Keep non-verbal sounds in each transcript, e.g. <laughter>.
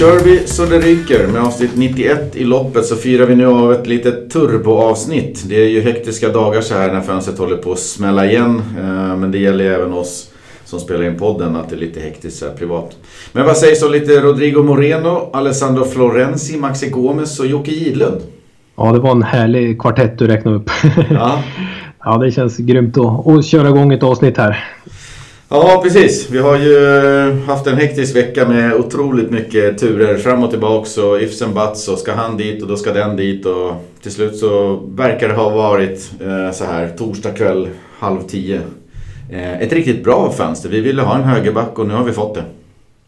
Kör vi så det ryker. Med avsnitt 91 i loppet så firar vi nu av ett litet turboavsnitt. Det är ju hektiska dagar så här när fönstret håller på att smälla igen. Eh, men det gäller ju även oss som spelar in podden att det är lite hektiskt så här privat. Men vad sägs om lite Rodrigo Moreno, Alessandro Florenzi, Maxi Gomes och Jocke Gidlund? Ja, det var en härlig kvartett du räknade upp. Ja. <laughs> ja, det känns grymt att, att köra igång ett avsnitt här. Ja, precis. Vi har ju eh, haft en hektisk vecka med otroligt mycket turer fram och tillbaks och ifs and buts och ska han dit och då ska den dit och till slut så verkar det ha varit eh, så här torsdag kväll halv tio. Eh, ett riktigt bra fönster. Vi ville ha en högerback och nu har vi fått det.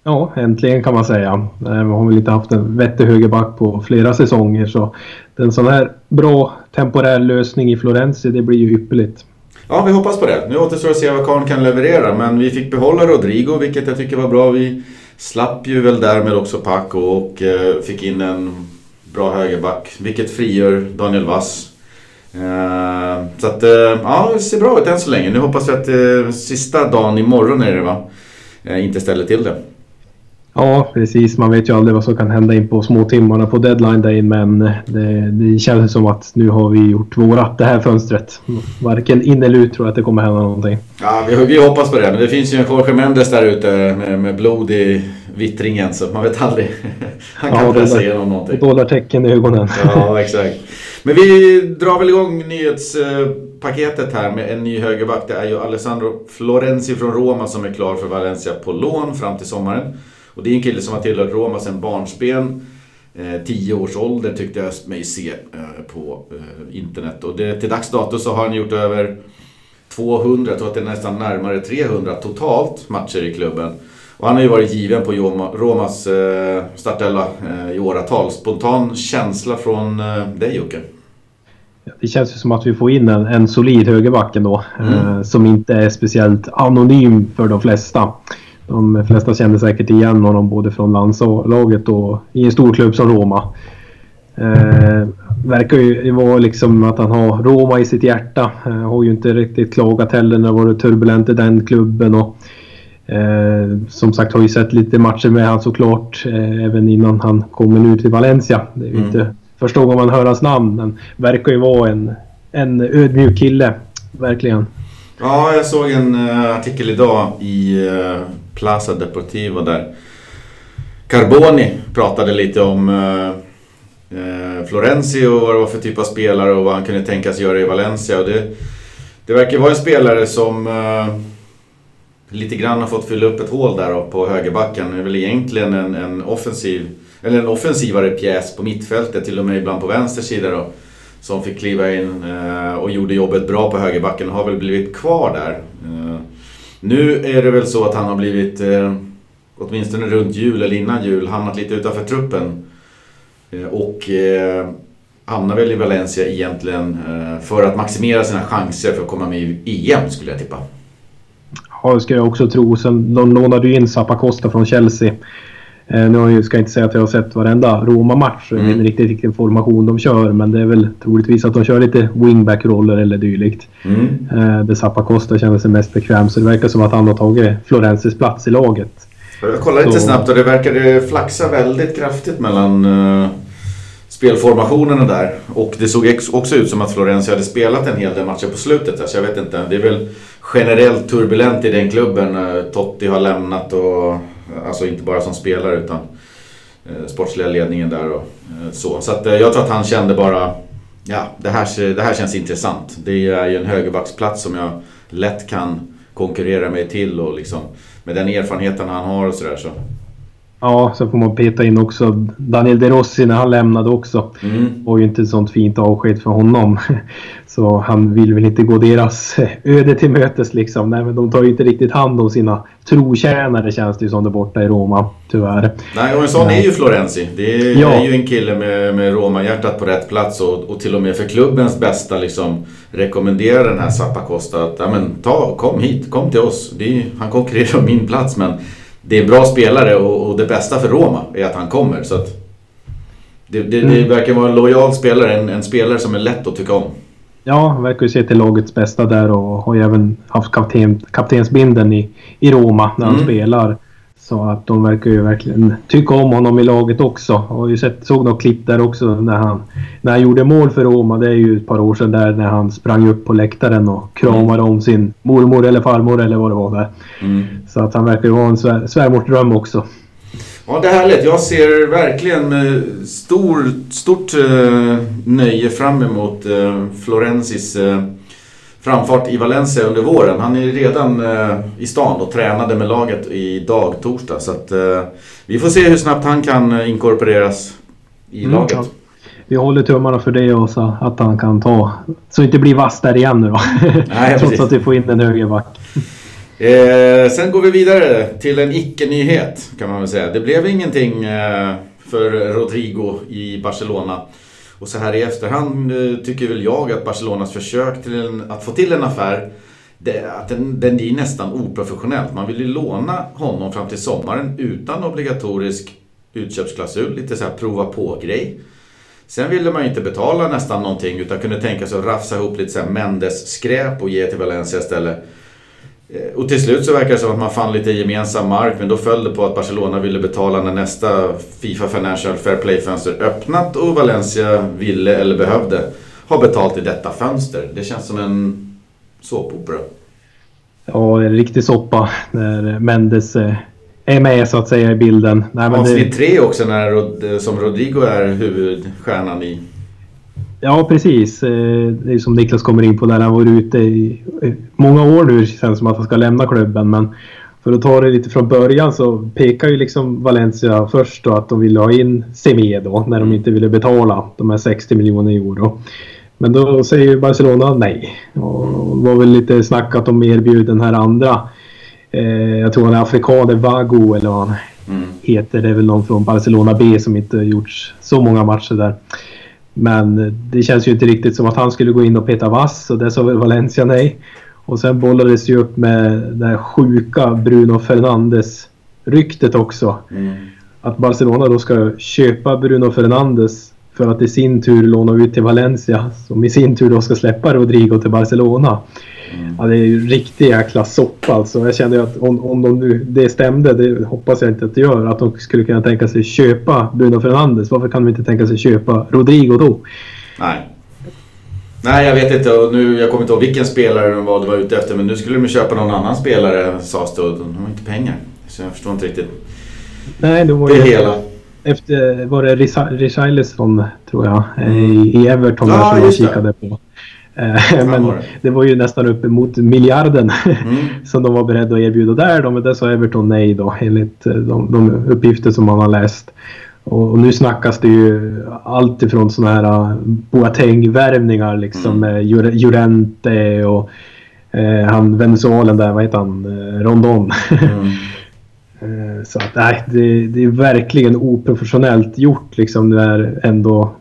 Ja, äntligen kan man säga. Eh, vi har väl inte haft en vettig högerback på flera säsonger så en sån här bra temporär lösning i Florenzi det blir ju ypperligt. Ja, vi hoppas på det. Nu återstår att se vad Karn kan leverera. Men vi fick behålla Rodrigo, vilket jag tycker var bra. Vi slapp ju väl därmed också Paco och eh, fick in en bra högerback. Vilket frigör Daniel Wass. Eh, så att, eh, ja, det ser bra ut än så länge. Nu hoppas vi att sista dagen imorgon är det va? inte ställer till det. Ja, precis. Man vet ju aldrig vad som kan hända in på småtimmarna på deadline day men det, det känns som att nu har vi gjort vårat det här fönstret. Varken in eller ut tror jag att det kommer hända någonting. Ja, vi, vi hoppas på det. Men det finns ju en Jorge Mendes där ute med, med blod i vittringen så man vet aldrig. <laughs> Han kan ja, pressa igenom någonting. Dollartecken i ögonen. Ja, exakt. Men vi drar väl igång nyhetspaketet här med en ny högerback. Det är ju Alessandro Florenzi från Roma som är klar för Valencia på lån fram till sommaren. Och det är en kille som har tillhört Roma sedan barnsben. Eh, tio års ålder tyckte jag mig se eh, på eh, internet. Och det, till dags dato så har han gjort över 200, jag tror att det är nästan närmare 300 totalt matcher i klubben. Och han har ju varit given på Romas eh, startella eh, i åratal. Spontan känsla från eh, dig Jocke? Det känns ju som att vi får in en, en solid högerback ändå. Mm. Eh, som inte är speciellt anonym för de flesta. De flesta känner säkert igen honom både från landslaget och i en stor klubb som Roma. Eh, verkar ju vara liksom att han har Roma i sitt hjärta. Eh, har ju inte riktigt klagat heller när det varit turbulent i den klubben. Och, eh, som sagt har ju sett lite matcher med han såklart eh, även innan han kommer nu till Valencia. Det är ju mm. inte första gången man hör hans namn men verkar ju vara en, en ödmjuk kille. Verkligen. Ja, jag såg en uh, artikel idag i uh, Plaza Deportivo där Carboni pratade lite om eh, eh, Florenzi och vad det var för typ av spelare och vad han kunde tänkas göra i Valencia. Och det, det verkar vara en spelare som eh, lite grann har fått fylla upp ett hål där på högerbacken. Det är väl egentligen en, en offensiv eller en offensivare pjäs på mittfältet, till och med ibland på vänster sida då som fick kliva in eh, och gjorde jobbet bra på högerbacken och har väl blivit kvar där. Eh, nu är det väl så att han har blivit, eh, åtminstone runt jul eller innan jul, hamnat lite utanför truppen. Eh, och eh, hamnar väl i Valencia egentligen eh, för att maximera sina chanser för att komma med i EM skulle jag tippa. Ja, det skulle jag också tro. Sen de lånade ju in Zappacosta från Chelsea. Eh, nu ska jag inte säga att jag har sett varenda Roma-match, mm. vilken riktigt vilken formation de kör, men det är väl troligtvis att de kör lite wingback-roller eller dylikt. Mm. Eh, där Zappa Costa känner sig mest bekväm, så det verkar som att han har tagit Florenzis plats i laget. Jag kollade lite så... snabbt och det verkade flaxa väldigt kraftigt mellan uh, spelformationerna där. Och det såg också ut som att Florenzi hade spelat en hel del matcher på slutet. Så jag vet inte, det är väl generellt turbulent i den klubben. Totti har lämnat och Alltså inte bara som spelare utan eh, sportsliga ledningen där och eh, så. Så att, eh, jag tror att han kände bara, ja det här, det här känns intressant. Det är ju en högerbacksplats som jag lätt kan konkurrera mig till och liksom med den erfarenheten han har och sådär så. Ja, så får man peta in också Daniel De Rossi när han lämnade också. Mm. var ju inte ett sånt fint avsked för honom. <laughs> Så han vill väl inte gå deras <laughs> öde till mötes liksom. Nej, men de tar ju inte riktigt hand om sina trotjänare känns det ju som där borta i Roma, tyvärr. Nej, och en sån är ju Florenzi. Det är, ja. är ju en kille med, med Roma-hjärtat på rätt plats och, och till och med för klubbens bästa liksom rekommenderar den här Zappacosta att ja, men, ta, kom hit, kom till oss. Är, han konkurrerar om min plats men det är bra spelare och, och, det bästa för Roma är att han kommer. Så att det, det, mm. det verkar vara en lojal spelare, en, en, spelare som är lätt att tycka om. Ja, han verkar ju se till lagets bästa där och har ju även haft kapten, kaptensbinden i, i Roma när han mm. spelar. Så att de verkar ju verkligen tycka om honom i laget också. Jag har ju sett, såg något klipp där också när han, när han gjorde mål för Roma. Det är ju ett par år sedan där när han sprang upp på läktaren och kramade om sin mormor eller farmor eller vad det var där. Mm. Så att han verkar ju vara en svär, svärmorsdröm också. Ja, det är härligt. Jag ser verkligen med stor, stort eh, nöje fram emot eh, Florensis eh, framfart i Valencia under våren. Han är redan eh, i stan och tränade med laget idag, torsdag. Så att, eh, vi får se hur snabbt han kan eh, inkorporeras i mm, laget. Ja. Vi håller tummarna för det och så att han kan ta... Så inte blir vass där igen nu då. <laughs> Nej, Trots att vi får in en högerback. Eh, sen går vi vidare till en icke-nyhet kan man väl säga. Det blev ingenting eh, för Rodrigo i Barcelona. Och så här i efterhand eh, tycker väl jag att Barcelonas försök till en, att få till en affär det, att den, den är nästan oprofessionellt. Man vill ju låna honom fram till sommaren utan obligatorisk utköpsklausul. Lite så här prova på-grej. Sen ville man ju inte betala nästan någonting utan kunde tänka sig att rafsa ihop lite så här Mendes-skräp och ge till Valencia istället. Eh, och till slut så verkar det som att man fann lite gemensam mark men då föll det på att Barcelona ville betala när nästa Fifa Financial Fair Play-fönster öppnat och Valencia ville eller behövde ha betalt i detta fönster. Det känns som en såpopera. Ja, en riktig soppa när Mendes eh, är med så att säga i bilden. Nej, Avsnitt det... tre också när, som Rodrigo är huvudstjärnan i. Ja, precis. Eh, det är som Niklas kommer in på där. Han var ute i många år nu. Det känns som att han ska lämna klubben. Men för att ta det lite från början så pekar ju liksom Valencia först då att de ville ha in Semedo när de mm. inte ville betala de här 60 miljoner euro. Men då säger Barcelona nej. Och det var väl lite snack att de erbjuder den här andra. Eh, jag tror han är afrikaner, Vago eller vad han mm. heter. Det är väl någon från Barcelona B som inte gjort så många matcher där. Men det känns ju inte riktigt som att han skulle gå in och peta vass och det sa väl Valencia nej. Och sen bollades ju upp med det här sjuka Bruno Fernandes ryktet också. Mm. Att Barcelona då ska köpa Bruno Fernandes för att i sin tur låna ut till Valencia som i sin tur då ska släppa Rodrigo till Barcelona. Mm. Ja, det är ju riktig jäkla soppa alltså. Jag känner ju att om, om de nu, det stämde, det hoppas jag inte att det gör, att de skulle kunna tänka sig köpa Bruno Fernandes. Varför kan de inte tänka sig köpa Rodrigo då? Nej. Nej, jag vet inte. Och nu, jag kommer inte ihåg vilken spelare de var, de var ute efter. Men nu skulle de köpa någon annan spelare sades det. De har inte pengar. Så jag förstår inte riktigt Nej, det, var det hela. Efter, var det Richarlison tror jag, i, i Everton ja, som jag kikade på. Eh, men det var ju nästan uppemot miljarden <laughs> mm. som de var beredda att erbjuda där. Då, men det sa Everton nej då enligt eh, de, de uppgifter som man har läst. Och, nu snackas det ju allt ifrån sådana här Boateng-värvningar liksom mm. Jurente och eh, han Venezuelen där, vad heter han, eh, Rondon. Mm. <laughs> Eh, så att nej, det, det, är verkligen oprofessionellt gjort liksom när ändå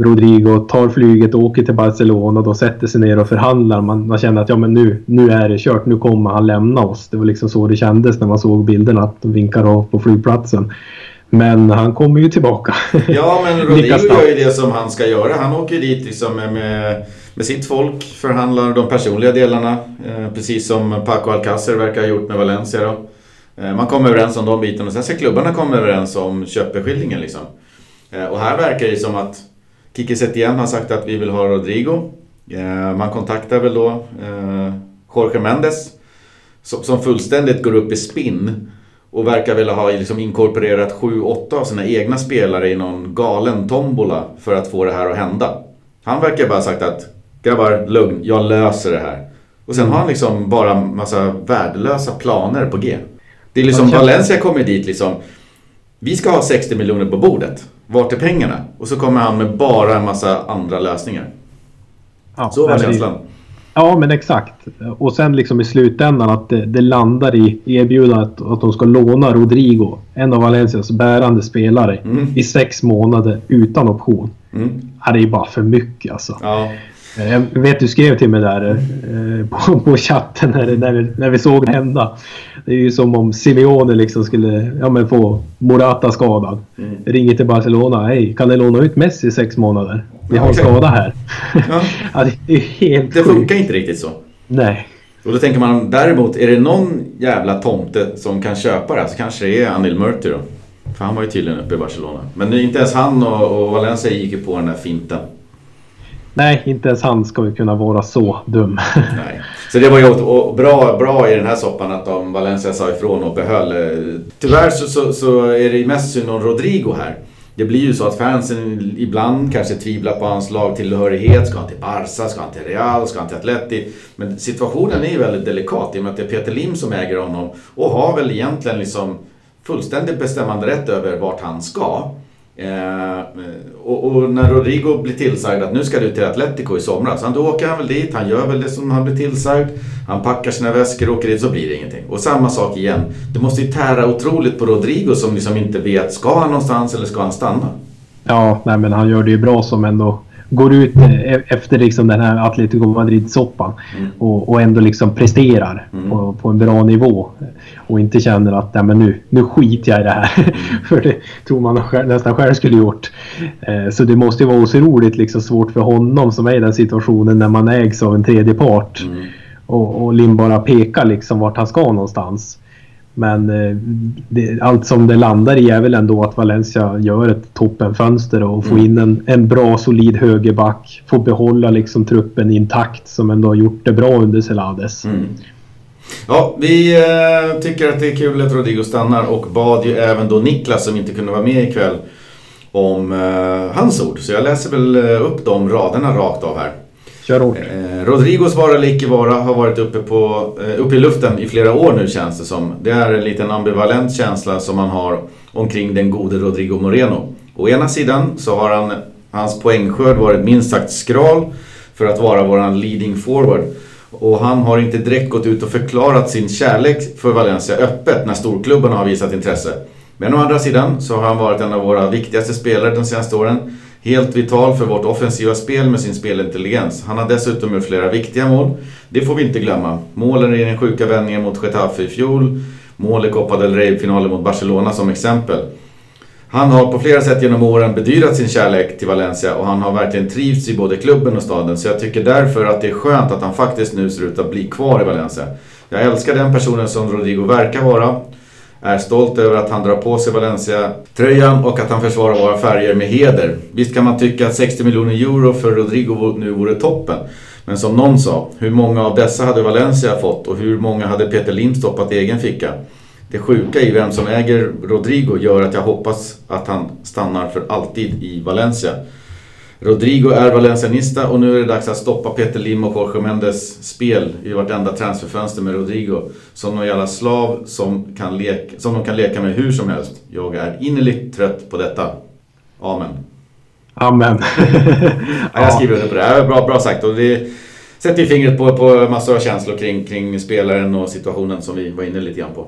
Rodrigo tar flyget och åker till Barcelona och då sätter sig ner och förhandlar. Man, man känner att ja men nu, nu är det kört, nu kommer han lämna oss. Det var liksom så det kändes när man såg bilderna att de vinkar av på flygplatsen. Men han kommer ju tillbaka. <laughs> Ja men Rodrigo gör ju det som han ska göra. Han åker dit liksom med, med sitt folk, förhandlar de personliga delarna. Eh, precis som Paco Alcacer verkar ha gjort med Valencia då. Eh, man kommer överens om de bitarna och sen ska klubbarna komma överens om köpeskillingen. Liksom. Eh, och här verkar det som att Kike Setien har sagt att vi vill ha Rodrigo. Eh, man kontaktar väl då Jorge Mendes som fullständigt går upp i spinn och verkar vilja ha liksom inkorporerat 7-8 av sina egna spelare i någon galen tombola för att få det här att hända. Han verkar bara ha sagt att grabbar, lugn, jag löser det här. Och sen har han liksom bara massa värdelösa planer på G. Det är liksom, Valencia kommer dit liksom. Vi ska ha 60 miljoner på bordet. Vart är pengarna? Och så kommer han med bara en massa andra lösningar. Ja, så var känslan. Ja, men exakt. Och sen liksom i slutändan att det, det landar i erbjudandet att de ska låna Rodrigo, en av Valencias bärande spelare, mm. i sex månader utan option. Mm. Det är ju bara för mycket alltså. Ja. Eh, jag vet du skrev till mig där eh, på, på chatten när, när, vi, när vi såg det hända. Det är ju som om Simeone liksom skulle ja, men få Morata skadad. Mm. Ringer till Barcelona. Hej, kan ni låna ut Messi i sex månader? Vi har en skada här. Ja. <laughs> ja. det är helt Det funkar inte riktigt så. Nej. Och då tänker man däremot, är det någon jävla tomte som kan köpa det här så kanske det är Anil Murti då. För han var ju tydligen uppe i Barcelona. Men inte ens han och, och Valencia gick ju på den där finten. Nej, inte ens han ska ju kunna vara så dum. Nej. Så det var ju bra, bra i den här soppan att de Valencia sa ifrån och behöll. Eh, tyvärr så, så, så är det mest synd om Rodrigo här. Det blir ju så att fansen ibland kanske tvivlar på hans lagtillhörighet. Ska han till Barca? Ska han till Real? Ska han till Atleti? Men situationen är ju väldigt delikat i och med att det är Peter Lim som äger honom och har väl egentligen liksom fullständigt bestämmande rätt över vart han ska. Eh, och, och, när Rodrigo blir tillsagd att nu ska du till Atletico i somras, då åker han väl dit, han gör väl det som han blir tillsagd. Han packar sina väskor och åker dit så blir det ingenting. Och samma sak igen. Det måste ju tära otroligt på Rodrigo som liksom inte vet, ska han någonstans eller ska han stanna? Ja, nej men han gör det ju bra som ändå går ut eh, efter liksom den här Atletico Madrid-soppan mm. och, och, ändå liksom presterar mm. på, på, en bra nivå. Och inte känner att nej, men nu, nu skiter jag i det här. Mm. <laughs> för det tror man nästan själv skulle gjort. Eh, så det måste ju vara otroligt liksom svårt för honom som är i den situationen när man ägs av en tredje part. Mm. Och, och Lim bara pekar liksom vart han ska någonstans. Men eh, det, allt som det landar i är väl ändå att Valencia gör ett toppenfönster och får mm. in en, en bra solid högerback. Får behålla liksom truppen intakt som ändå har gjort det bra under Celades. Mm. Ja, vi eh, tycker att det är kul att Rodrigo stannar och bad ju även då Niklas som inte kunde vara med ikväll om eh, hans ord. Så jag läser väl eh, upp de raderna rakt av här. Kör hårt. Eh, Rodrigos vara eller icke vara har varit uppe, på, eh, uppe i luften i flera år nu känns det som. Det är en liten ambivalent känsla som man har omkring den gode Rodrigo Moreno. Å ena sidan så har han, hans poängskörd varit minst sagt skral för att vara våran leading forward. Och han har inte direkt gått ut och förklarat sin kärlek för Valencia öppet när storklubbarna har visat intresse. Men å andra sidan så har han varit en av våra viktigaste spelare de senaste åren. Helt vital för vårt offensiva spel med sin spelintelligens. Han har dessutom gjort flera viktiga mål. Det får vi inte glömma. Målen i den sjuka vändningen mot Getafe i fjol. Mål i Copa del Rey-finalen mot Barcelona som exempel. Han har på flera sätt genom åren bedyrat sin kärlek till Valencia och han har verkligen trivts i både klubben och staden. Så jag tycker därför att det är skönt att han faktiskt nu ser ut att bli kvar i Valencia. Jag älskar den personen som Rodrigo verkar vara är stolt över att han drar på sig Valencia-tröjan och att han försvarar våra färger med heder. Visst kan man tycka att 60 miljoner euro för Rodrigo nu vore toppen. Men som någon sa, hur många av dessa hade Valencia fått och hur många hade Peter Lind stoppat i egen ficka? Det sjuka i vem som äger Rodrigo gör att jag hoppas att han stannar för alltid i Valencia. Rodrigo är valencianista och nu är det dags att stoppa Peter Lim och Jorge Mendes spel i vartenda transferfönster med Rodrigo. Som någon jävla slav som, kan leka, som de kan leka med hur som helst. Jag är innerligt trött på detta. Amen. Amen. <laughs> ja, jag skriver under på det. Bra, bra sagt. Och det sätter ju fingret på, på massor av känslor kring, kring spelaren och situationen som vi var inne lite grann på.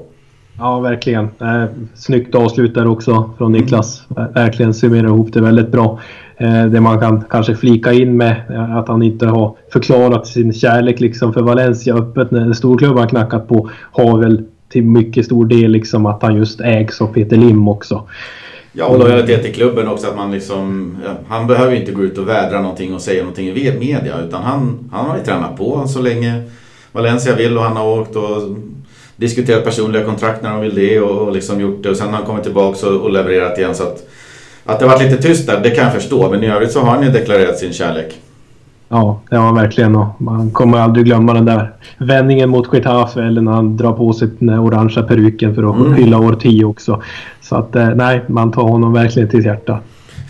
Ja, verkligen. Eh, snyggt avslut där också från Niklas. Verkligen summerar ihop det väldigt bra. Eh, det man kan kanske flika in med eh, att han inte har förklarat sin kärlek liksom för Valencia öppet när storklubban knackat på har väl till mycket stor del liksom att han just ägs av Peter Lim också. Ja, och lojalitet till klubben också. Att man liksom, han behöver inte gå ut och vädra någonting och säga någonting i media. Utan han, han har ju tränat på så länge Valencia vill och han har åkt och diskuterat personliga kontrakt när de vill det och, och liksom gjort det. Och sen har han kommit tillbaka och, och levererat igen. Så att, att det varit lite tyst där, det kan jag förstå. Men i övrigt så har han ju deklarerat sin kärlek. Ja, det har han verkligen. Och man kommer aldrig glömma den där vändningen mot Getafe eller när han drar på sig den orangea peruken för att mm. hylla år 10 också. Så att eh, nej, man tar honom verkligen till hjärta.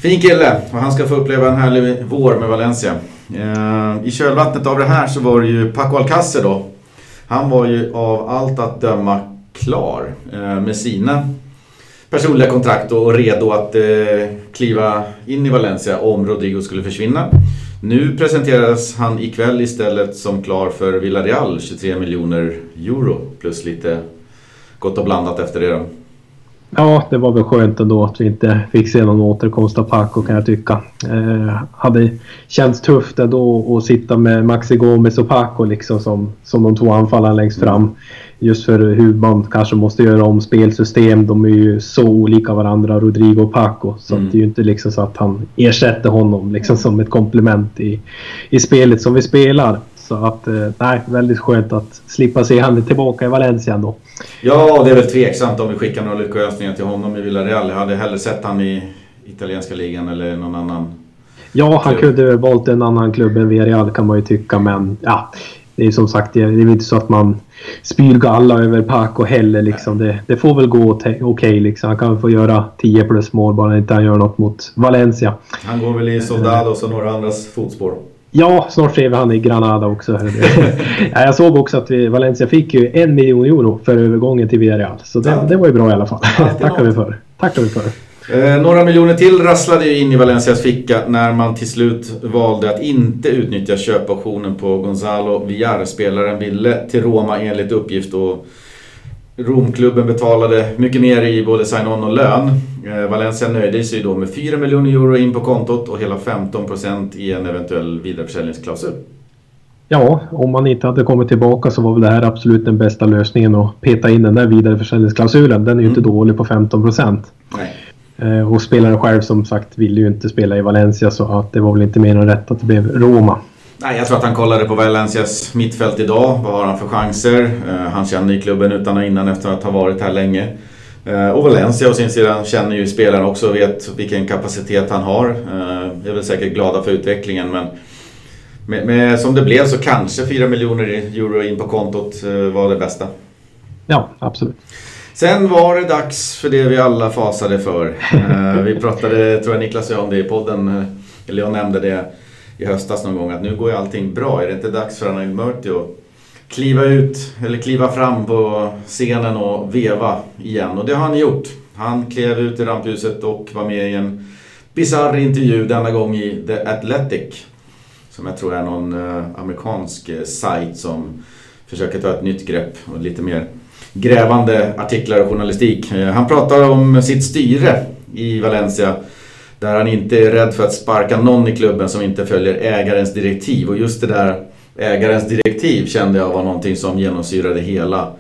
Fin kille och han ska få uppleva en härlig vår med Valencia. Eh, I kölvattnet av det här så var det ju Paco Alcacer då. Han var ju av allt att döma klar eh, med sina personliga kontrakt och redo att eh, kliva in i Valencia om Rodrigo skulle försvinna. Nu presenteras han ikväll istället som klar för Villarreal, 23 miljoner euro plus lite gott och blandat efter det då. Ja, det var väl skönt ändå att vi inte fick se någon återkomst av Paco kan jag tycka. Eh, hade känts tufft ändå att sitta med Maxi Gomez och Paco liksom som, som de två anfallarna längst fram. Just för hur man kanske måste göra om spelsystem. De är ju så olika varandra, Rodrigo och Paco. Så mm. det är ju inte liksom så att han ersätter honom liksom som ett komplement i, i spelet som vi spelar. Så att, eh, nej, väldigt skönt att slippa se han tillbaka i Valencia ändå. Ja, det är väl tveksamt om vi skickar några lyckönskningar till honom i Villarreal. Jag hade hellre sett han i italienska ligan eller någon annan Ja, han klubb. kunde valt en annan klubb än Villarreal kan man ju tycka, men ja. Det är som sagt, det är inte så att man spyr galla över Paco heller. Liksom. Det, det, får väl gå okej. Okay, liksom. Han kan få göra 10 plus mål bara inte han gör något mot Valencia. Han går väl i Soldados och några andras fotspår. Ja, snart ser vi han i Granada också. <laughs> ja, jag såg också att vi, Valencia fick ju en miljon euro för övergången till Villarreal. Så det, ja. det var ju bra i alla fall. tackar vi för. Tackar vi för. Eh, några miljoner till rasslade ju in i Valencias ficka när man till slut valde att inte utnyttja köpoptionen på Gonzalo Villar. Spelaren ville till Roma enligt uppgift och Romklubben betalade mycket mer i både sign-on och lön. Eh, Valencia nöjde sig då med 4 miljoner euro in på kontot och hela 15% i en eventuell vidareförsäljningsklausul. Ja, om man inte hade kommit tillbaka så var väl det här absolut den bästa lösningen att peta in den där vidareförsäljningsklausulen. Den är ju mm. inte dålig på 15 procent. Eh, och spelaren själv som sagt ville ju inte spela i Valencia så att det var väl inte mer än rätt att det blev Roma. Nej, jag tror att han kollade på Valencias mittfält idag. Vad har han för chanser? Uh, han känner ju klubben utan och innan efter att ha varit här länge. Uh, och Valencia å sin sida känner ju spelaren också och vet vilken kapacitet han har. Uh, är väl säkert glada för utvecklingen men med, med, som det blev så kanske 4 miljoner euro in på kontot var det bästa. Ja, absolut. Sen var det dags för det vi alla fasade för. vi pratade, tror jag Niklas och jag om det i podden, eller jag nämnde det i höstas någon gång att nu går ju allting bra. Är det inte dags för Anil Murti att kliva ut eller kliva fram på scenen och veva igen? Och det har han gjort. Han klev ut i rampljuset och var med i en bisarr intervju denna gång i The Athletic. Som jag tror är någon eh, amerikansk eh, sajt som försöker ta ett nytt grepp och lite mer grävande artiklar och journalistik. Eh, han pratar om sitt styre i Valencia där han inte är rädd för att sparka någon i klubben som inte följer ägarens direktiv. Och just det där ägarens direktiv kände jag var någonting som genomsyrade hela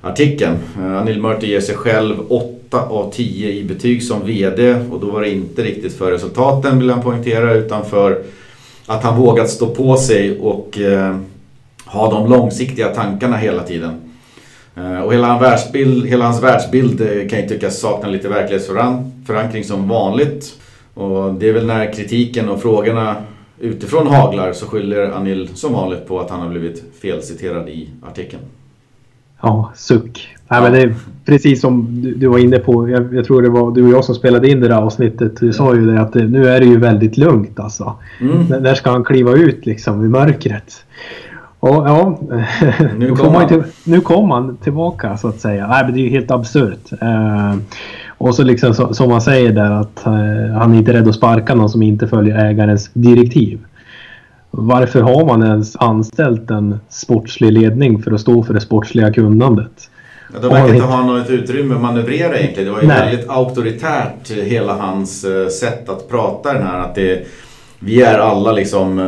artikeln. Eh, Anil Murti ger sig själv 8 av 10 i betyg som VD och då var det inte riktigt för resultaten vill han poängtera utan för att han vågat stå på sig och eh, ha de långsiktiga tankarna hela tiden. Eh, och hela, världsbild, hela hans världsbild kan ju tyckas sakna lite verklighetsförankring som vanligt. Och det är väl när kritiken och frågorna utifrån haglar så skyller Anil som vanligt på att han har blivit felciterad i artikeln. Ja, suck. Nej, men det är precis som du, var inne på. Jag, jag, tror det var du och jag som spelade in det där avsnittet. Du sa ju det att det, nu är det ju väldigt lugnt alltså. Mm. När ska han kliva ut liksom i mörkret? Och, ja, nu kom, han. Till, nu kom han tillbaka så att säga. Nej, men det är ju helt absurt. Uh, och så liksom så, som man säger där att uh, han är inte rädd att sparka någon som inte följer ägarens direktiv. Varför har man ens anställt en sportslig ledning för att stå för det sportsliga kunnandet? Ja, de verkar inte ha något utrymme att manövrera egentligen. Det var ju Nej. väldigt auktoritärt hela hans sätt att prata den här. Att det, vi är alla liksom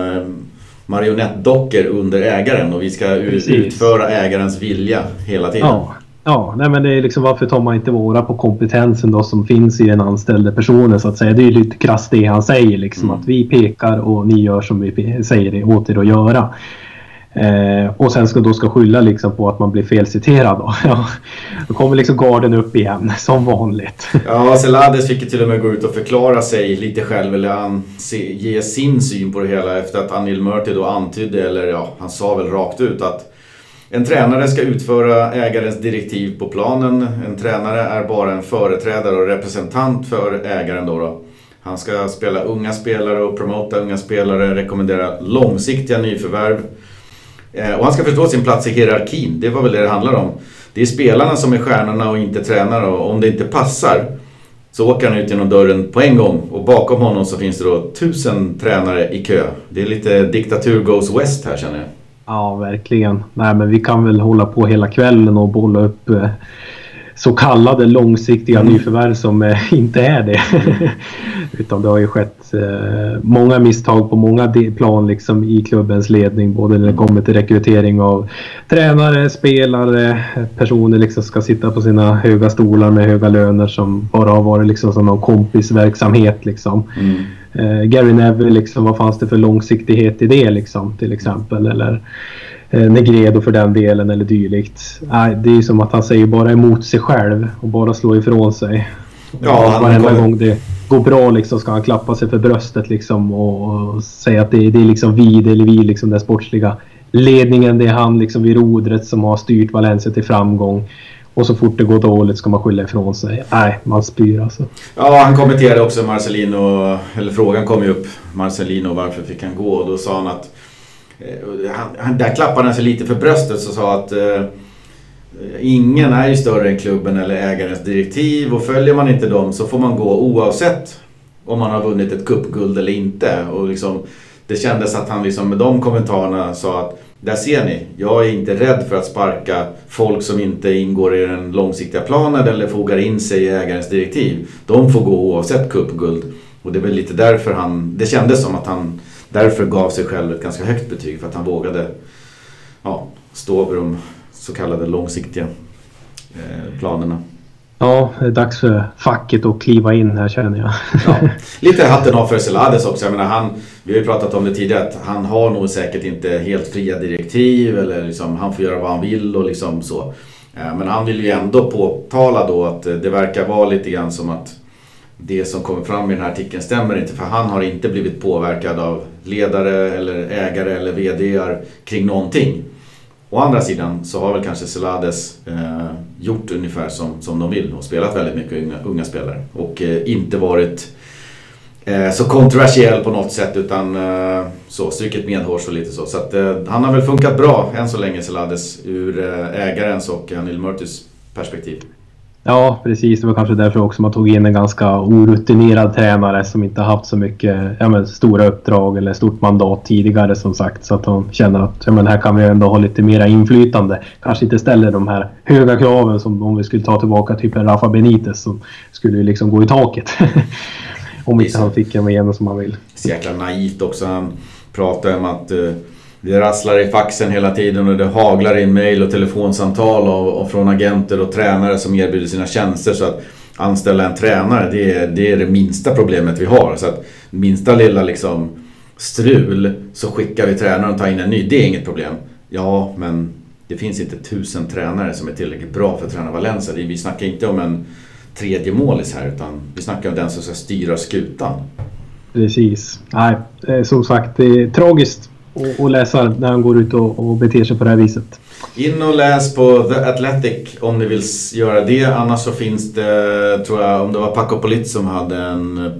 marionettdockor under ägaren och vi ska Precis. utföra ägarens vilja hela tiden. Ja. Ja, nej men det är liksom varför tar man inte vara på kompetensen då som finns i den anställde personen så att säga. Det är lite krasst det han säger liksom mm. att vi pekar och ni gör som vi säger åt er att göra. Eh, och sen ska då ska skylla liksom på att man blir felciterad. Då. <laughs> Ja, då kommer liksom garden upp igen <laughs> som vanligt. Ja, Selades fick ju till och med gå ut och förklara sig lite själv eller han ge sin syn på det hela efter att Anil Murti då antydde, eller ja, han sa väl rakt ut att en tränare ska utföra ägarens direktiv på planen. En tränare är bara en företrädare och representant för ägaren då. då. Han ska spela unga spelare och promota unga spelare, rekommendera långsiktiga nyförvärv. Eh, och han ska förstå sin plats i hierarkin, det var väl det det handlar om. Det är spelarna som är stjärnorna och inte tränare och om det inte passar så åker han ut genom dörren på en gång och bakom honom så finns det då tusen tränare i kö. Det är lite diktatur goes west här känner jag. Ja, verkligen. Nej, men vi kan väl hålla på hela kvällen och bolla upp eh, så kallade långsiktiga mm. nyförvärv som eh, <laughs> inte är det. <laughs> Utan det har ju skett eh, många misstag på många plan liksom, i klubbens ledning. Både när det mm. kommer till rekrytering av tränare, spelare, personer liksom ska sitta på sina höga stolar med höga löner som bara har varit liksom som någon kompisverksamhet. Liksom. Mm. Eh, Gary Neville, liksom, vad fanns det för långsiktighet i det liksom, till exempel? Eller Negredo för den delen eller dylikt. Nej, det är ju som att han säger bara emot sig själv och bara slår ifrån sig. Ja, han Varenda kommer... gång det går bra liksom ska han klappa sig för bröstet liksom och, säga att det, det är liksom vi, det är vi liksom den sportsliga ledningen. Det är han liksom vid rodret som har styrt Valencia till framgång. Och så fort det går dåligt ska man skylla ifrån sig. Nej, man spyr alltså. Ja, han kommenterade också Marcelino, eller frågan kom ju upp, Marcelino varför fick han gå? Och då sa han att, eh, Eh, han, där klappade han sig lite för bröstet och sa att eh, ingen är ju större än klubben eller ägarens direktiv och följer man inte dem så får man gå oavsett om man har vunnit ett cupguld eller inte. Och liksom, det kändes att han liksom med de kommentarerna sa att där ser ni, jag är inte rädd för att sparka folk som inte ingår i den långsiktiga planen eller fogar in sig i ägarens direktiv. De får gå oavsett cupguld. Och det är väl lite därför han, det kändes som att han därför gav sig själv ett ganska högt betyg. För att han vågade ja, stå över de så kallade långsiktiga eh, planerna. Ja, det är dags för facket att kliva in här känner jag. Ja, <laughs> lite hatten av för Selades också. Jag menar, han, vi har ju pratat om det tidigare att han har nog säkert inte helt fria direktiv eller liksom, han får göra vad han vill och liksom så. Eh, men han vill ju ändå påtala då att det verkar vara lite grann som att det som kommer fram i den här artikeln stämmer inte för han har inte blivit påverkad av ledare eller ägare eller VD kring någonting. Å andra sidan så har väl kanske Celades eh, gjort ungefär som, som de vill och spelat väldigt mycket unga, unga spelare. Och eh, inte varit eh, så kontroversiell på något sätt utan eh, så strukit medhårs och lite så. Så att, eh, han har väl funkat bra än så länge Celades ur eh, ägarens och Anil Murtis perspektiv. Ja, precis. Det var kanske därför också man tog in en ganska orutinerad tränare som inte haft så mycket ja, men, stora uppdrag eller stort mandat tidigare som sagt. Så att de känner att ja, men här kan vi ändå ha lite mera inflytande. Kanske inte ställer de här höga kraven som om vi skulle ta tillbaka typ en Rafa Benitez som skulle liksom gå i taket. <laughs> om inte han fick igenom som han vill. Så jäkla naivt också. Han pratar om att uh det rasslar i faxen hela tiden och det haglar in mail och telefonsamtal och, och från agenter och tränare som erbjuder sina tjänster. Så att anställa en tränare, det är, det är det minsta problemet vi har. Så att minsta lilla liksom strul så skickar vi tränaren och tar in en ny. Det är inget problem. Ja, men det finns inte tusen tränare som är tillräckligt bra för att träna Valencia. Vi snackar inte om en tredje målis här utan vi snackar om den som ska styra skutan. Precis. Nej, eh, som sagt, det är tragiskt och, och läsa när han går ut och, och beter sig på det här viset. In och läs på The Athletic om ni vill göra det. Annars så finns det, tror jag, om det var Paco Polit som hade en eh,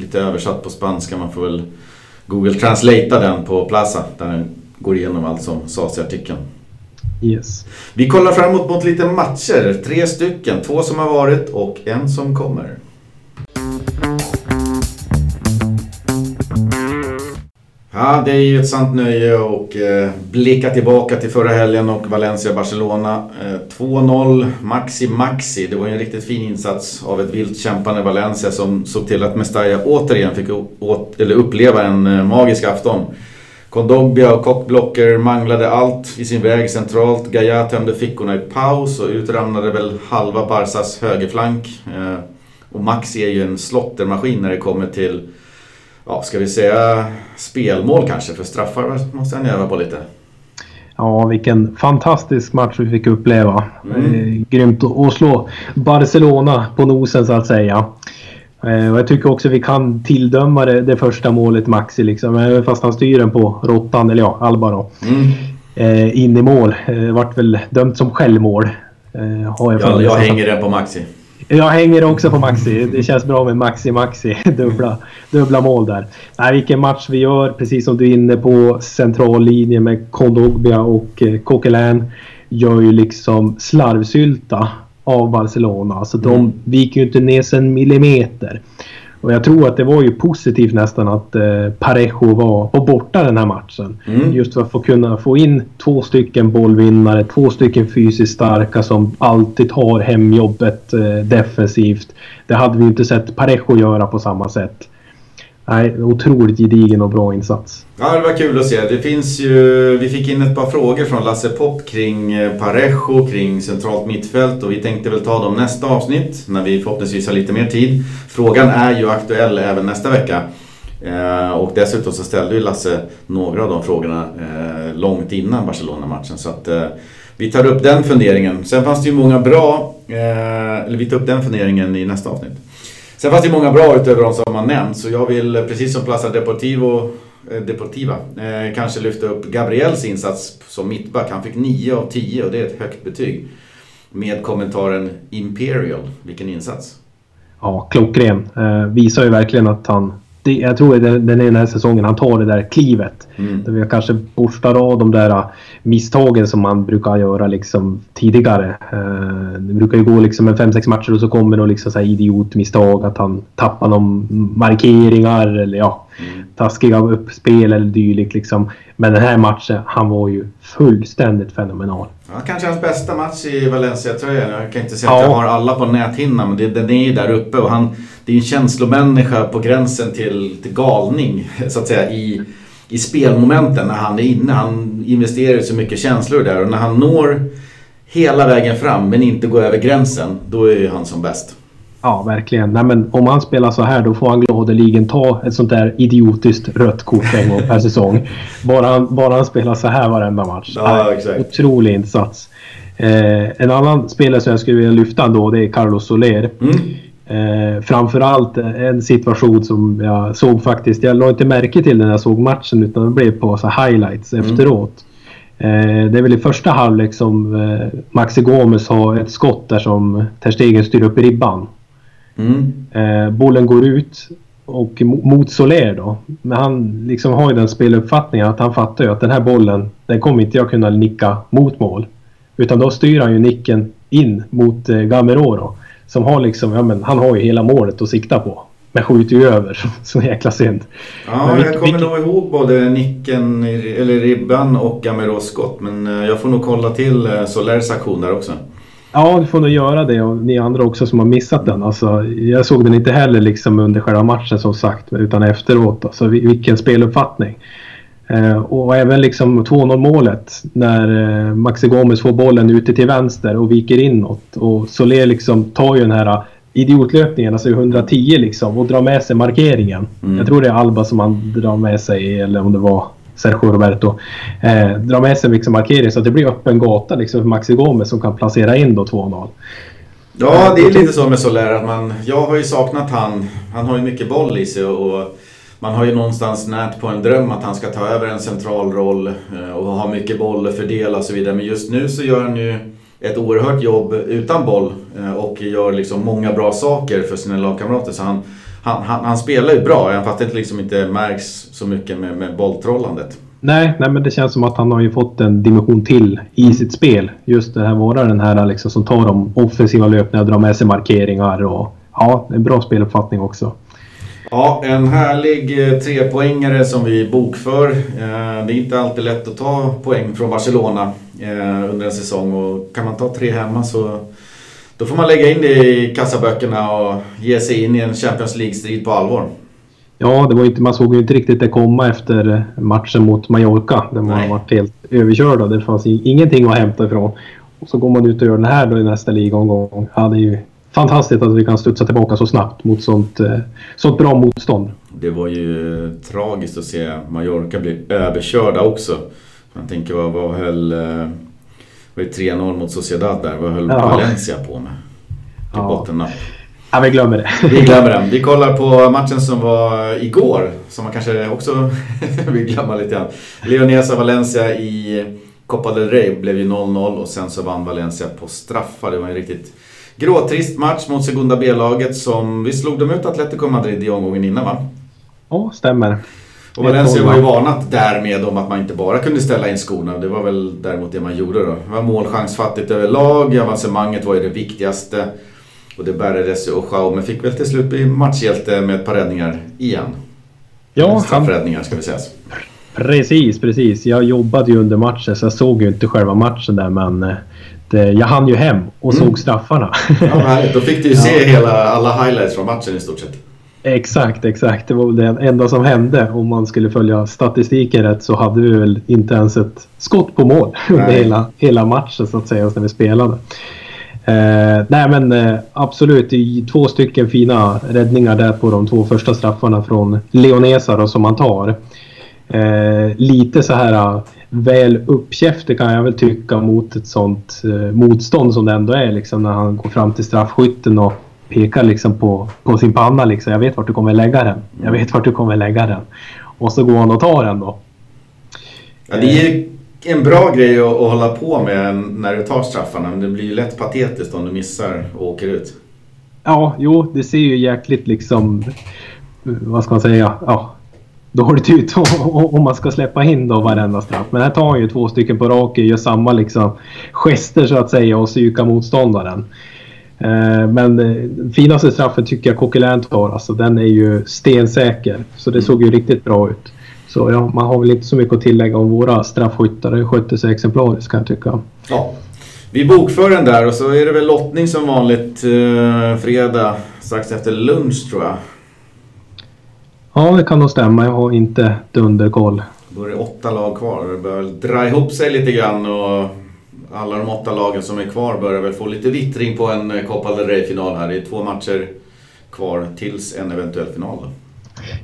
lite översatt på spanska. Man får väl Google Translatea den på Plaza. Där den går igenom allt som sades i artikeln. Yes. Vi kollar framåt mot lite matcher. Tre stycken. Två som har varit och en som kommer. Ja, det är ju ett sant nöje att eh, blicka tillbaka till förra helgen och Valencia-Barcelona. Eh, 2-0, Maxi Maxi. Det var ju en riktigt fin insats av ett vilt kämpande Valencia som såg till att Mestalla återigen fick eller uppleva en eh, magisk afton. Kondogbia och Kockblocker manglade allt i sin väg centralt. Gaia tömde fickorna i paus och utramnade väl halva Barsas högerflank. Eh, och Maxi är ju en slottermaskin när det kommer till ja, ska vi säga spelmål kanske? För straffar måste han öva på lite. Ja, vilken fantastisk match vi fick uppleva. Mm. Eh, grymt att slå Barcelona på nosen så att säga. Eh, och jag tycker också vi kan tilldöma det, det första målet Maxi liksom. Även fast han styr den på råttan, eller ja, Alba då. Mm. Eh, in i mål. Eh, vart väl dömt som självmål. Eh, har jag, jag, jag hänger den på Maxi. Jag hänger också på Maxi. Det känns bra med Maxi Maxi. <laughs> Dubbla, dubbla mål där. Nej, vilken match vi gör. Precis som du är inne på. Central linje med Kondogbia och eh, Coquelin gör ju liksom slarvsylta av Barcelona. Alltså de mm. viker ju inte ner sig en millimeter. Och jag tror att det var ju positivt nästan att eh, Parejo var, var borta den här matchen. Mm. Just för att få kunna få in två stycken bollvinnare, två stycken fysiskt starka som alltid tar hemjobbet eh, defensivt. Det hade vi inte sett Parejo göra på samma sätt. Nej, otroligt gedigen och bra insats. Ja, det var kul att se. Det finns ju, vi fick in ett par frågor från Lasse Popp kring eh, Parejo, kring centralt mittfält och vi tänkte väl ta dem nästa avsnitt när vi förhoppningsvis har lite mer tid. Frågan är ju aktuell även nästa vecka. Eh, och dessutom så ställde ju Lasse några av de frågorna eh, långt innan Barcelona-matchen. Så att vi tar upp den funderingen. Sen fanns det ju många bra, eller vi tar upp den funderingen i nästa avsnitt. Sen fanns det många bra utöver de som har nämnts. Så jag vill, precis som Plaza Deportivo, eh, Deportiva, eh, kanske lyfta upp Gabriels insats som mittback. Han fick 9 av 10 och det är ett högt betyg. Med kommentaren Imperial. Vilken insats! Ja, klockren. Eh, visar ju verkligen att han det, jag tror det, den är den här säsongen han tar det där klivet. Mm. Där vi kanske borstar av de där äh, misstagen som man brukar göra liksom tidigare. Uh, det brukar ju gå liksom en 5-6 matcher och så kommer det liksom så idiotmisstag. Att han tappar någon markeringar eller ja, taskiga uppspel eller dylikt liksom. Men den här matchen, han var ju fullständigt fenomenal. Ja, kanske hans bästa match i Valencia-tröjan. Jag kan inte säga ja. att jag har alla på näthinnan men den är ju där uppe och han det är en känslomänniska på gränsen till, till galning <laughs> så att säga i, i spelmomenten när han är inne. Han investerar så mycket känslor där och när han når hela vägen fram men inte går över gränsen, då är ju han som bäst. Ja, verkligen. Nej, men om han spelar så här då får han gladeligen ta ett sånt där idiotiskt rött kort en gång per säsong. Bara han, bara han spelar så här varenda match. Ja, exakt. Otrolig insats. Eh, en annan spelare som jag skulle vilja lyfta då det är Carlos Soler. Mm. Eh, framförallt en situation som jag såg faktiskt. Jag la inte märke till när jag såg matchen utan det blev på så highlights mm. efteråt. Eh, det är väl i första halvlek som eh, Maxi Gomes har ett skott där som Ter Stegen styr upp i ribban. Mm. Eh, bollen går ut och mot Soler då. Men han liksom har ju den speluppfattningen att han fattar ju att den här bollen, den kommer inte jag kunna nicka mot mål. Utan då styr han ju nicken in mot eh, Gamero då. Som har liksom, ja men han har ju hela målet att sikta på. Men skjuter ju över, <laughs> så jäkla synd. Ja, jag kommer nog ihåg både nicken, eller ribban och Gameros skott. Men eh, jag får nog kolla till eh, Solers aktion där också. Ja, du får nog göra det och ni andra också som har missat den. Alltså, jag såg den inte heller liksom under själva matchen som sagt, utan efteråt. Alltså, vilken speluppfattning. Eh, och även liksom 2-0 målet när eh, Maxi Gomes får bollen ute till vänster och viker inåt. Och Soler liksom tar ju den här idiotlöpningen, alltså 110 liksom och drar med sig markeringen. Mm. Jag tror det är Alba som han drar med sig, eller om det var Sergio Roberto. Eh, drar med sig liksom markeringen så att det blir öppen gata liksom för Maxi Gomes som kan placera in då 2-0. Ja, det är lite så med Soler att man... Jag har ju saknat han. Han har ju mycket boll i sig och, och man har ju någonstans närt på en dröm att han ska ta över en central roll eh, och ha mycket boll att fördela och så vidare. Men just nu så gör han ju ett oerhört jobb utan boll eh, och gör liksom många bra saker för sina lagkamrater. Så han, han, han, han spelar ju bra, även fast det liksom inte märks så mycket med, med bolltrollandet. Nej, nej, men det känns som att han har ju fått en dimension till i sitt spel. Just det här vara den här liksom som tar de offensiva löpningarna, drar med sig markeringar och ja, en bra speluppfattning också. Ja, en härlig eh, trepoängare som vi bokför. Eh, det är inte alltid lätt att ta poäng från Barcelona eh, under en säsong och kan man ta tre hemma så då får man lägga in det i kassaböckerna och ge sig in i en Champions League-strid på allvar. Ja, det var inte, man såg ju inte riktigt det komma efter matchen mot Mallorca. Där man var helt överkörda. Det fanns ingenting att hämta ifrån. Och så går man ut och gör den här då i nästa ligomgång. Ja, det är ju fantastiskt att vi kan studsa tillbaka så snabbt mot sånt, eh, sånt bra motstånd. Det var ju tragiskt att se Mallorca bli överkörda också. Man tänker vad, vad höll... Eh, var det 3-0 mot Sociedad där? Vad höll ja. Valencia på med? Till ja. bottennapp. Ja, vi glömmer det. Vi glömmer den. Vi kollar på matchen som var igår. Som man kanske också <laughs> vill glömma lite grann. Leonesa Valencia i Copa del Rey blev ju 0-0 och sen så vann Valencia på straffar. Det var en riktigt Gråtrist match mot Segunda B-laget som... Vi slog dem ut Atletico Madrid i omgången innan va? Ja, stämmer. Och Valencia var ju varnat därmed om att man inte bara kunde ställa in skorna. Det var väl däremot det man gjorde då. Det var målchansfattigt överlag. Avancemanget var ju det viktigaste. Och det bärgades ju och Schaume fick väl till slut bli matchhjälte med ett par räddningar igen. Ja, Straffräddningar ska vi säga. Precis, precis. Jag jobbade ju under matchen så jag såg ju inte själva matchen där men eh, Eh, jag hann ju hem och mm. såg straffarna. Ja, härligt. Då fick du ju se <laughs> ja. hela, alla highlights från matchen i stort sett. Exakt, exakt. Det var det enda som hände. Om man skulle följa statistiken rätt så hade vi väl inte ens ett skott på mål <laughs> under hela, hela matchen så att säga när vi spelade. Eh, nej men eh, absolut, två stycken fina räddningar där på de två första straffarna från Leonesa då, som han tar. Eh, lite så här eh, väl uppkäftig kan jag väl tycka mot ett sånt eh, motstånd som det ändå är liksom när han går fram till straffskytten och pekar liksom på, på sin panna liksom. Jag vet vart du kommer lägga den. Jag vet vart du kommer lägga den. Och så går han och tar den då. Ja, det är en bra grej att, att hålla på med när du tar straffarna. Men det blir ju lätt patetiskt om du missar och åker ut. Ja, jo, det ser ju jäkligt liksom... Vad ska man säga? Ja, dåligt ut <laughs> om man ska släppa in då varenda straff. Men här tar han ju två stycken på raken, gör samma liksom gester så att säga och psykar motståndaren. Eh, men eh, finaste straffen tycker jag Coquelin tar. Alltså den är ju stensäker. Så det såg ju riktigt bra ut. Så ja, man har väl inte så mycket att tillägga om våra straffskyttar. Det skötte sig exemplariskt kan jag tycka. Ja. Vi bokför den där och så är det väl lottning som vanligt eh, fredag strax efter lunch tror jag. Ja, det kan nog stämma. Jag har inte dunderkoll. Då är det åtta lag kvar. Det börjar dra ihop sig lite grann och alla de åtta lagen som är kvar börjar väl få lite vittring på en Copa del Rey-final här. Det är två matcher kvar tills en eventuell final. Då.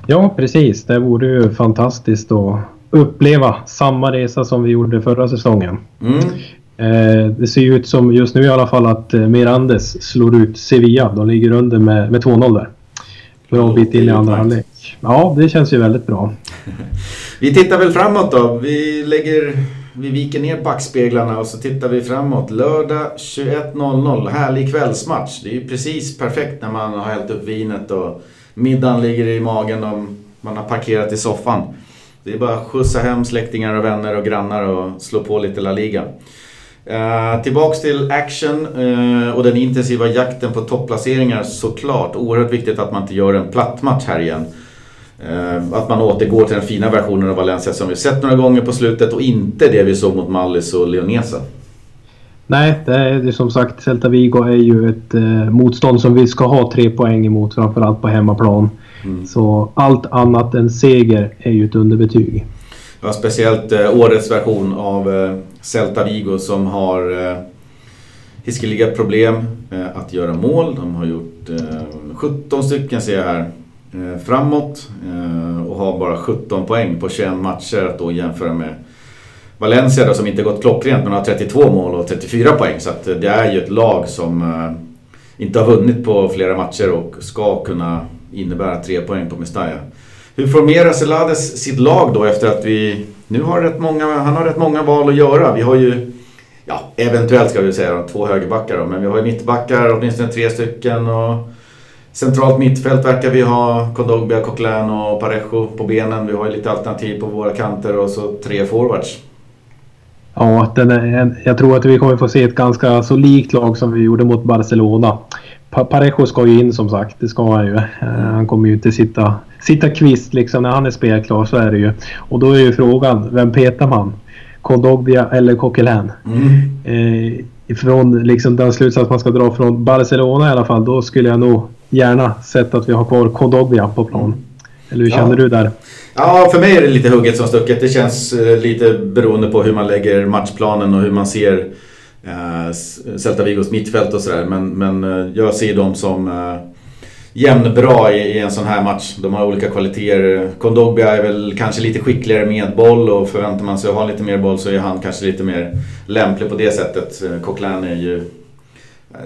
Ja, precis. Det vore ju fantastiskt att uppleva samma resa som vi gjorde förra säsongen. Mm. Eh, det ser ju ut som just nu i alla fall att eh, Mirandes slår ut Sevilla. De ligger under med, med 2-0 där. Bra bit in i andra halvlek. Ja, det känns ju väldigt bra. <laughs> vi tittar väl framåt då. Vi lägger... Vi viker ner backspeglarna och så tittar vi framåt. Lördag 21.00. Härlig kvällsmatch. Det är ju precis perfekt när man har hällt upp vinet och middagen ligger i magen och man har parkerat i soffan. Det är bara att skjutsa hem släktingar och vänner och grannar och slå på lite La Liga. Uh, tillbaks till action uh, och den intensiva jakten på topplaceringar såklart. Oerhört viktigt att man inte gör en platt match här igen. Uh, att man återgår till den fina versionen av Valencia som vi sett några gånger på slutet och inte det vi såg mot Mallis och Leonesa. Nej, det är som sagt Celta Vigo är ju ett eh, motstånd som vi ska ha tre poäng emot framförallt på hemmaplan. Mm. Så allt annat än seger är ju ett underbetyg. Ja, speciellt eh, årets version av eh, Celta Vigo som har eh, hiskeliga problem eh, att göra mål. De har gjort eh, 17 stycken ser jag här eh, Eh, framåt eh, och har bara 17 poäng på 21 matcher att då jämföra med Valencia då, som inte gått klockrent men har 32 mål och 34 poäng. Så eh, det är ju ett lag som inte har vunnit på flera matcher och ska kunna innebära tre poäng på Mestalla. Hur formerar Celades sitt lag då efter att vi... Nu har rätt många, han har rätt många val att göra. Vi har ju, ja eventuellt ska vi säga två högerbackar då, men vi har ju mittbackar, åtminstone tre stycken. Och centralt mittfält verkar vi ha Kondogbia, Coquelin och Parejo på benen. Vi har ju lite alternativ på våra kanter och så tre forwards. Ja, den är, jag tror att vi kommer få se ett ganska så likt lag som vi gjorde mot Barcelona. Parejo ska ju in som sagt, det ska han ju. Eh, han kommer ju inte sitta, sitta kvist liksom när han är spelklar, så är det ju. Och då är ju frågan, vem petar man? Kondogbia eller Coquelin? Mm. Eh, från liksom den slutsats man ska dra från Barcelona i alla fall, då skulle jag nog gärna sett att vi har kvar Kondogbia på plan. Eller hur känner ja. du där? Ja, för mig är det lite hugget som stucket. Det känns eh, lite beroende på hur man lägger matchplanen och hur man ser eh, Celta Vigos mittfält och sådär. Men, men eh, jag ser dem som eh, jämnbra i, i en sån här match. De har olika kvaliteter. Kondogbia är väl kanske lite skickligare med boll och förväntar man sig att ha lite mer boll så är han kanske lite mer lämplig på det sättet. Eh, Coquelin är ju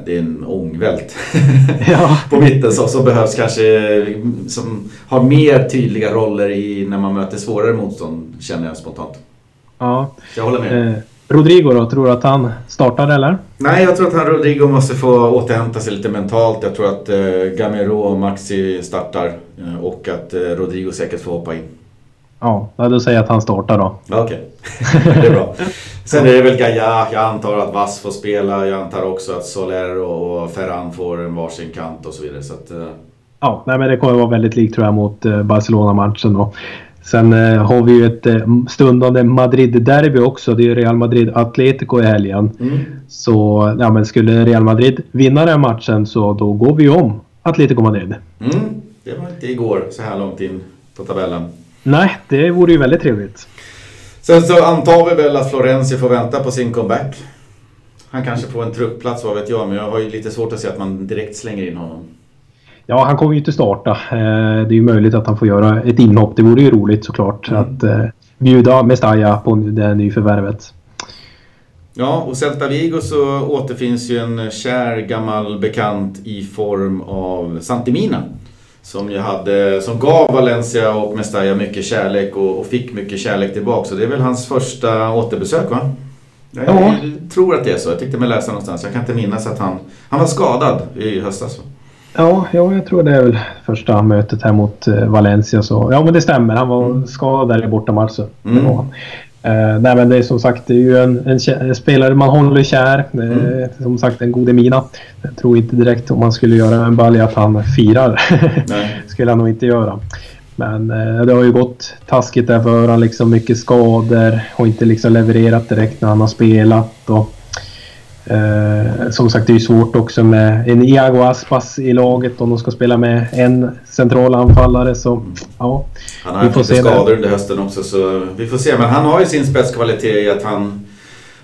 det är en ångvält <laughs> ja. på mitten som, som behövs kanske som har mer tydliga roller i när man möter svårare motstånd känner jag spontant. Ja. Så jag håller med. Eh, Rodrigo då, tror du att han startar eller? Nej, jag tror att han Rodrigo måste få återhämta sig lite mentalt. Jag tror att eh, Gamero och Maxi startar eh, och att eh, Rodrigo säkert får hoppa in. Ja, då säger jag att han startar då. Okej, okay. <laughs> det är bra. Sen är det väl Gaia, jag antar att Vass får spela. Jag antar också att Soler och Ferran får en varsin kant och så vidare. Så att, uh... Ja, nej, men det kommer vara väldigt likt tror jag mot uh, Barcelona-matchen då. Sen uh, har vi ju ett stundande Madrid-derby också. Det är Real Madrid-Atletico i helgen. Mm. Så ja, men skulle Real Madrid vinna den matchen så då går vi om Atletico Madrid. Mm. Det var inte igår så här långt in på tabellen. Nej, det vore ju väldigt trevligt. Sen så antar vi väl att Florenzi får vänta på sin comeback. Han kanske får en truppplats, vad vet jag. Men jag har ju lite svårt att se att man direkt slänger in honom. Ja, han kommer ju inte starta. Eh, det är ju möjligt att han får göra ett inhopp. Det vore ju roligt såklart mm. att eh, bjuda Mestalla på det nyförvärvet. Ja, och Celta Vigo så återfinns ju en kär gammal bekant i form av Santimina. Som, ju hade, som gav Valencia och Mestalla mycket kärlek och, och fick mycket kärlek tillbaka. Så det är väl hans första återbesök va? Jag, ja. tror att det är så. Jag tyckte mig läsa någonstans. Jag kan inte minnas att han... Han var skadad i höstas. Ja, ja, jag tror det är väl första mötet här mot eh, Valencia. Så, ja, men det stämmer. Han var mm. skadad där i bortamatchen. Mm. Uh, nej men det är som sagt det är ju en, en, en spelare man håller kär. Mm. Som sagt en god mina. Jag tror inte direkt om man skulle göra en balja att han firar. <laughs> skulle han nog inte göra. Men uh, det har ju gått taskigt där för honom. Liksom mycket skador. och inte liksom levererat direkt när han har spelat. Och, Eh, som sagt, det är ju svårt också med en Iago Aspas i laget om de ska spela med en central anfallare. Så, ja, han har haft lite skador under hösten också, så vi får se. Men han har ju sin spetskvalitet i att han,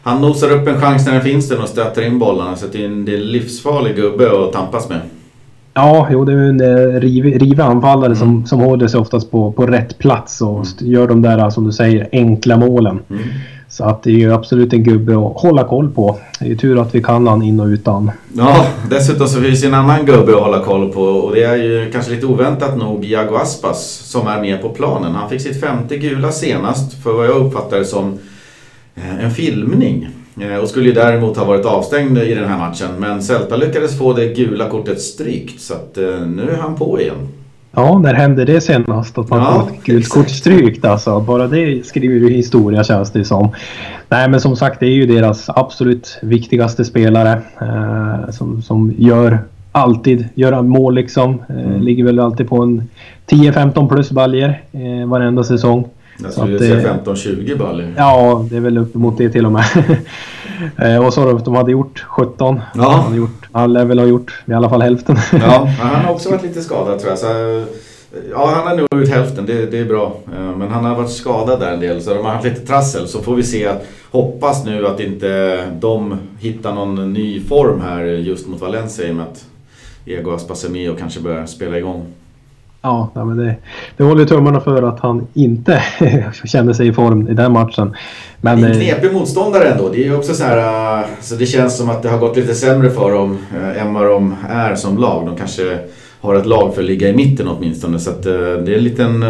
han nosar upp en chans när den finns den och stöter in bollarna. Så det är en, det är en livsfarlig gubbe att tampas med. Ja, jo, det är en eh, rivig, rivig anfallare mm. som, som håller sig oftast på, på rätt plats och mm. gör de där, som du säger, enkla målen. Mm. Så att det är ju absolut en gubbe att hålla koll på. Det är ju tur att vi kan han in och utan. Ja, dessutom så finns det en annan gubbe att hålla koll på och det är ju kanske lite oväntat nog Iago Aspas som är med på planen. Han fick sitt femte gula senast för vad jag uppfattar det som eh, en filmning. Eh, och skulle ju däremot ha varit avstängd i den här matchen. Men Celta lyckades få det gula kortet strykt så att eh, nu är han på igen. Ja, när hände det senast? Att man ja, får ett gult kort strykt alltså. Bara det skriver ju historia känns det som. Nej men som sagt det är ju deras absolut viktigaste spelare. Eh, som, som gör alltid gör mål liksom. Eh, mm. Ligger väl alltid på en 10-15 plus baljer eh, varenda säsong. Jag skulle säga 15-20 baljer. Ja, det är väl uppemot det till och med. <laughs> eh, och så att de hade gjort 17. Ja. De hade gjort, han lär väl ha gjort i alla fall hälften. ja, <laughs> han har också varit lite skadad tror jag. Så, ja, han har nog gjort hälften. Det, det är bra. Eh, men han har varit skadad där en del så de har haft lite trassel. Så får vi se. Hoppas nu att inte de hittar någon ny form här just mot Valencia i och med att Ego Aspasemio kanske börjar spela igång. Ja, men det, det håller tummarna för att han inte <laughs> känner sig i form i den matchen. Men, det är en eh, knepig motståndare ändå. Det är också så här, uh, så det känns som att det har gått lite sämre för dem uh, än vad de är som lag. De kanske har ett lag för att ligga i mitten åtminstone. Så att, det är en liten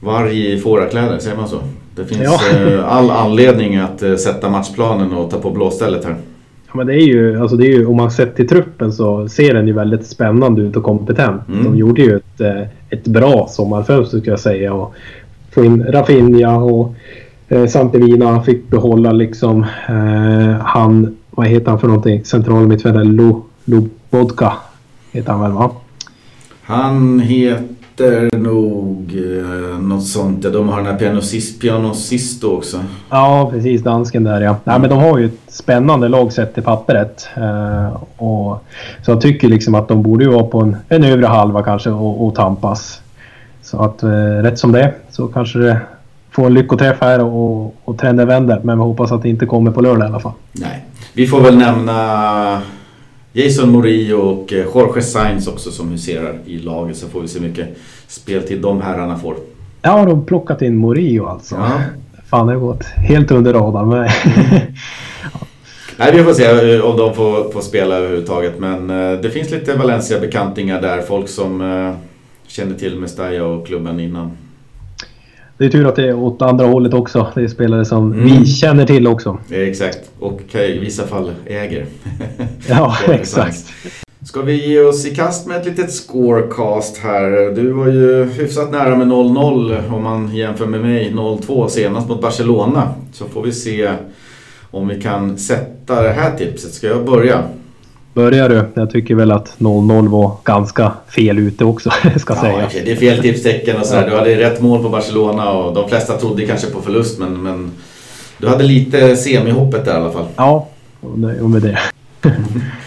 varg i fårakläder, säger man så? Det finns ja. all anledning att sätta matchplanen och ta på blåstället här. Men det är ju, alltså det är ju, om man sett till truppen så ser den ju väldigt spännande ut och kompetent. Mm. De gjorde ju ett, eh, ett bra sommarfönster skulle jag säga. Och få in Rafinha och eh, Santemina fick behålla liksom eh, han, vad heter han för någonting, central mittfältare, Lo, Lobodka heter han väl va? Han heter heter nog eh, något sånt. Ja, de har den här Pianosis, Pianosisto också. Ja, precis. Dansken där ja. Nej, men de har ju ett spännande lag sett till pappret. Eh, och, så jag tycker liksom att de borde ju vara på en, en övre halva kanske och, och tampas. Så att eh, rätt som det så kanske det får en lyckoträff här och, och trenden vänder. Men vi hoppas att det inte kommer på lördag i alla fall. Nej. Vi får väl nämna Jason Morillo och eh, Jorge Sainz också som huserar i laget så får vi se mycket speltid de herrarna får. Ja, de har plockat in Morillo alltså. Ja. Fan, det har gått helt under radarn. Men... <laughs> Nej, vi får se eh, om de får, får spela överhuvudtaget. Men eh, det finns lite Valencia-bekantingar där. Folk som känner till Mestalla och klubben innan. Det är tur att det är åt andra hållet också. Det är spelare som mm. vi känner till också. Exakt, och i vissa fall äger. <laughs> ja, <laughs> exakt. Ska vi ge oss i kast med ett litet scorecast här? Du var ju hyfsat nära med 0-0 om man jämför med mig. 0-2 senast mot Barcelona. Så får vi se om vi kan sätta det här tipset. Ska jag börja? Börjar du? Jag tycker väl att 0-0 var ganska fel ute också, <laughs> ska ja, säga. Okay. Det är fel tipstecken och sådär. Du hade rätt mål på Barcelona och de flesta trodde kanske på förlust men, men du hade lite semihoppet där i alla fall. Ja, och med det.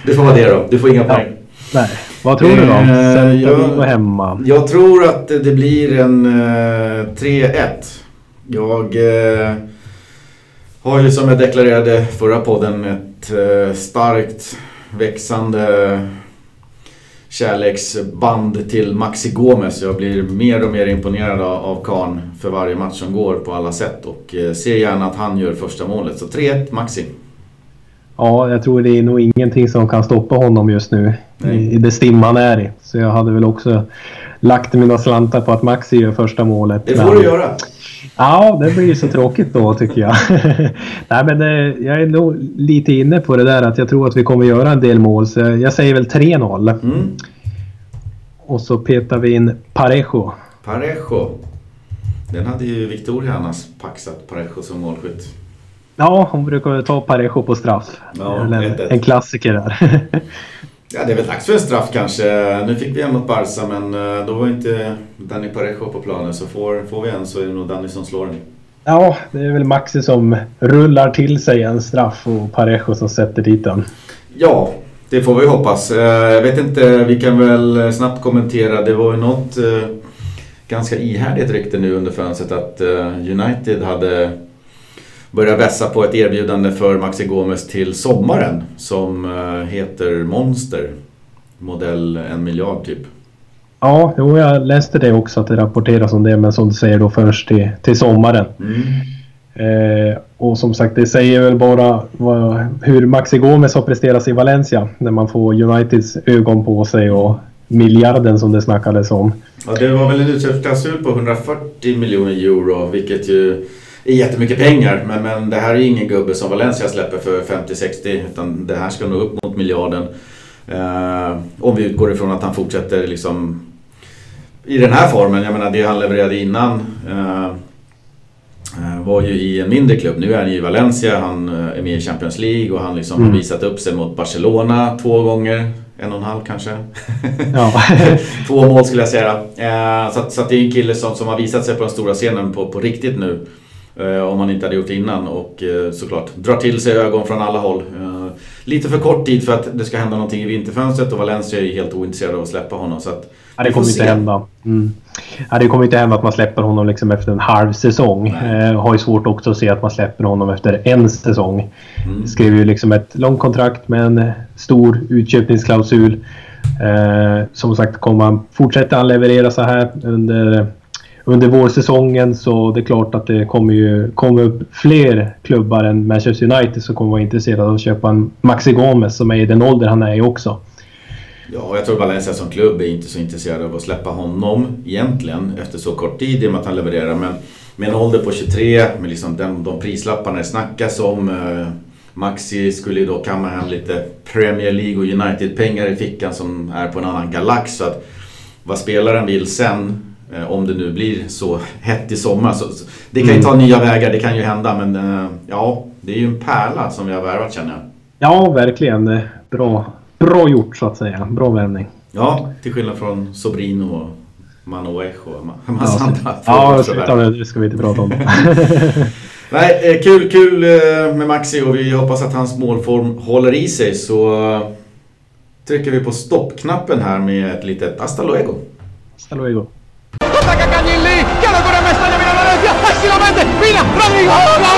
det <laughs> får vara det då. Du får inga poäng. Nej. Vad tror du då? Eh, jag, hemma. Jag tror att det blir en eh, 3-1. Jag eh, har ju som jag deklarerade förra podden ett ett eh, starkt växande kärleksband till Maxi Gomes. Jag blir mer och mer imponerad av Kahn för varje match som går på alla sätt och eh, ser gärna att han gör första målet. Så 3-1 Maxi. Ja, jag tror det är nog ingenting som kan stoppa honom just nu i, i det stim han är i. Så jag hade väl också lagt mina slantar på att Maxi gör första målet. Det får men... du göra. Ja, det blir ju så tråkigt då tycker jag. <laughs> Nej, men det, jag är nog lite inne på det där att jag tror att vi kommer göra en del mål. Så jag säger väl 3-0. Mm. Och så petar vi in Parejo. Parejo. Den hade ju Victoria annars paxat, Parejo som målskytt. Ja, hon brukar ta Parejo på straff. Ja, en, en klassiker där. <laughs> Ja, det är väl dags för en straff kanske. Nu fick vi en mot Barca men eh, då var inte Danny Parejo på planen. Så får, får vi en så är det nog Danny som slår den. Ja, det är väl Maxi som rullar till sig en straff och Parejo som sätter dit den. Ja, det får vi hoppas. Eh, jag vet inte, vi kan väl snabbt kommentera. Det var ju något eh, ganska ihärdigt rykte nu under fönstret att United hade börja vässa på ett erbjudande för Maxi Gomes till sommaren som eh, heter Monster. Modell en miljard typ. Ja, jo, jag läste det också att det rapporteras om det men som du säger då först till, till sommaren. Mm. Eh, och som sagt det säger väl bara vad, hur Maxi Gomes har presterat i Valencia när man får Uniteds ögon på sig och miljarden som det snackades om. Ja, det var väl en utköpsklausul på 140 miljoner euro vilket ju är jättemycket pengar. Men, men det här är ingen gubbe som Valencia släpper för 50-60 utan det här ska nå upp mot miljarden. Eh, om vi utgår ifrån att han fortsätter liksom i den här formen. Jag menar det han levererade innan eh, eh var ju i en mindre klubb. Nu är han i Valencia, han eh, är med i Champions League och han liksom mm. har visat upp sig mot Barcelona två gånger. En och en halv kanske. Ja. <laughs> Två mål skulle jag säga. Eh, så, att, så att det är en kille som, som har visat sig på den stora scenen på, på riktigt nu. Eh, om man inte hade gjort det innan och eh, såklart drar till sig ögon från alla håll. Eh, lite för kort tid för att det ska hända någonting i vinterfönstret och Valencia är helt ointresserade av att släppa honom. Så att ja, det kommer inte hända. Mm. Ja, det kommer inte hända att man släpper honom liksom efter en halv säsong. Eh, har ju svårt också att se att man släpper honom efter en säsong. Mm. Skrev ju liksom ett långt kontrakt med en stor utköpningsklausul. Eh, som sagt, kommer han fortsätta han leverera så här under under vårsäsongen så det är klart att det kommer ju komma upp fler klubbar än Manchester United som kommer vara intresserade av att köpa en Maxi Gomez som är i den ålder han är i också. Ja, jag tror Valencia som klubb är inte så intresserad av att släppa honom egentligen efter så kort tid i och med att han levererar. Men med en ålder på 23, med liksom den, de prislapparna det snackas om. Eh, Maxi skulle ju då kamma hem lite Premier League och United-pengar i fickan som är på en annan galax. Så att vad spelaren vill sen om det nu blir så <laughs> hett i sommar. Så, det kan ju ta nya vägar, det kan ju hända. Men eh, ja, det är ju en pärla som vi har värvat känner jag. Ja, verkligen. Bra, bra gjort så att säga. Bra värvning. Ja, till skillnad från Sobrino och Manoech och massa ja, andra. Ja, sluta det ska vi inte prata om. <laughs> Nej, eh, kul, kul med Maxi och vi hoppas att hans målform håller i sig. Så trycker vi på stoppknappen här med ett litet hasta luego. Hasta luego. Holy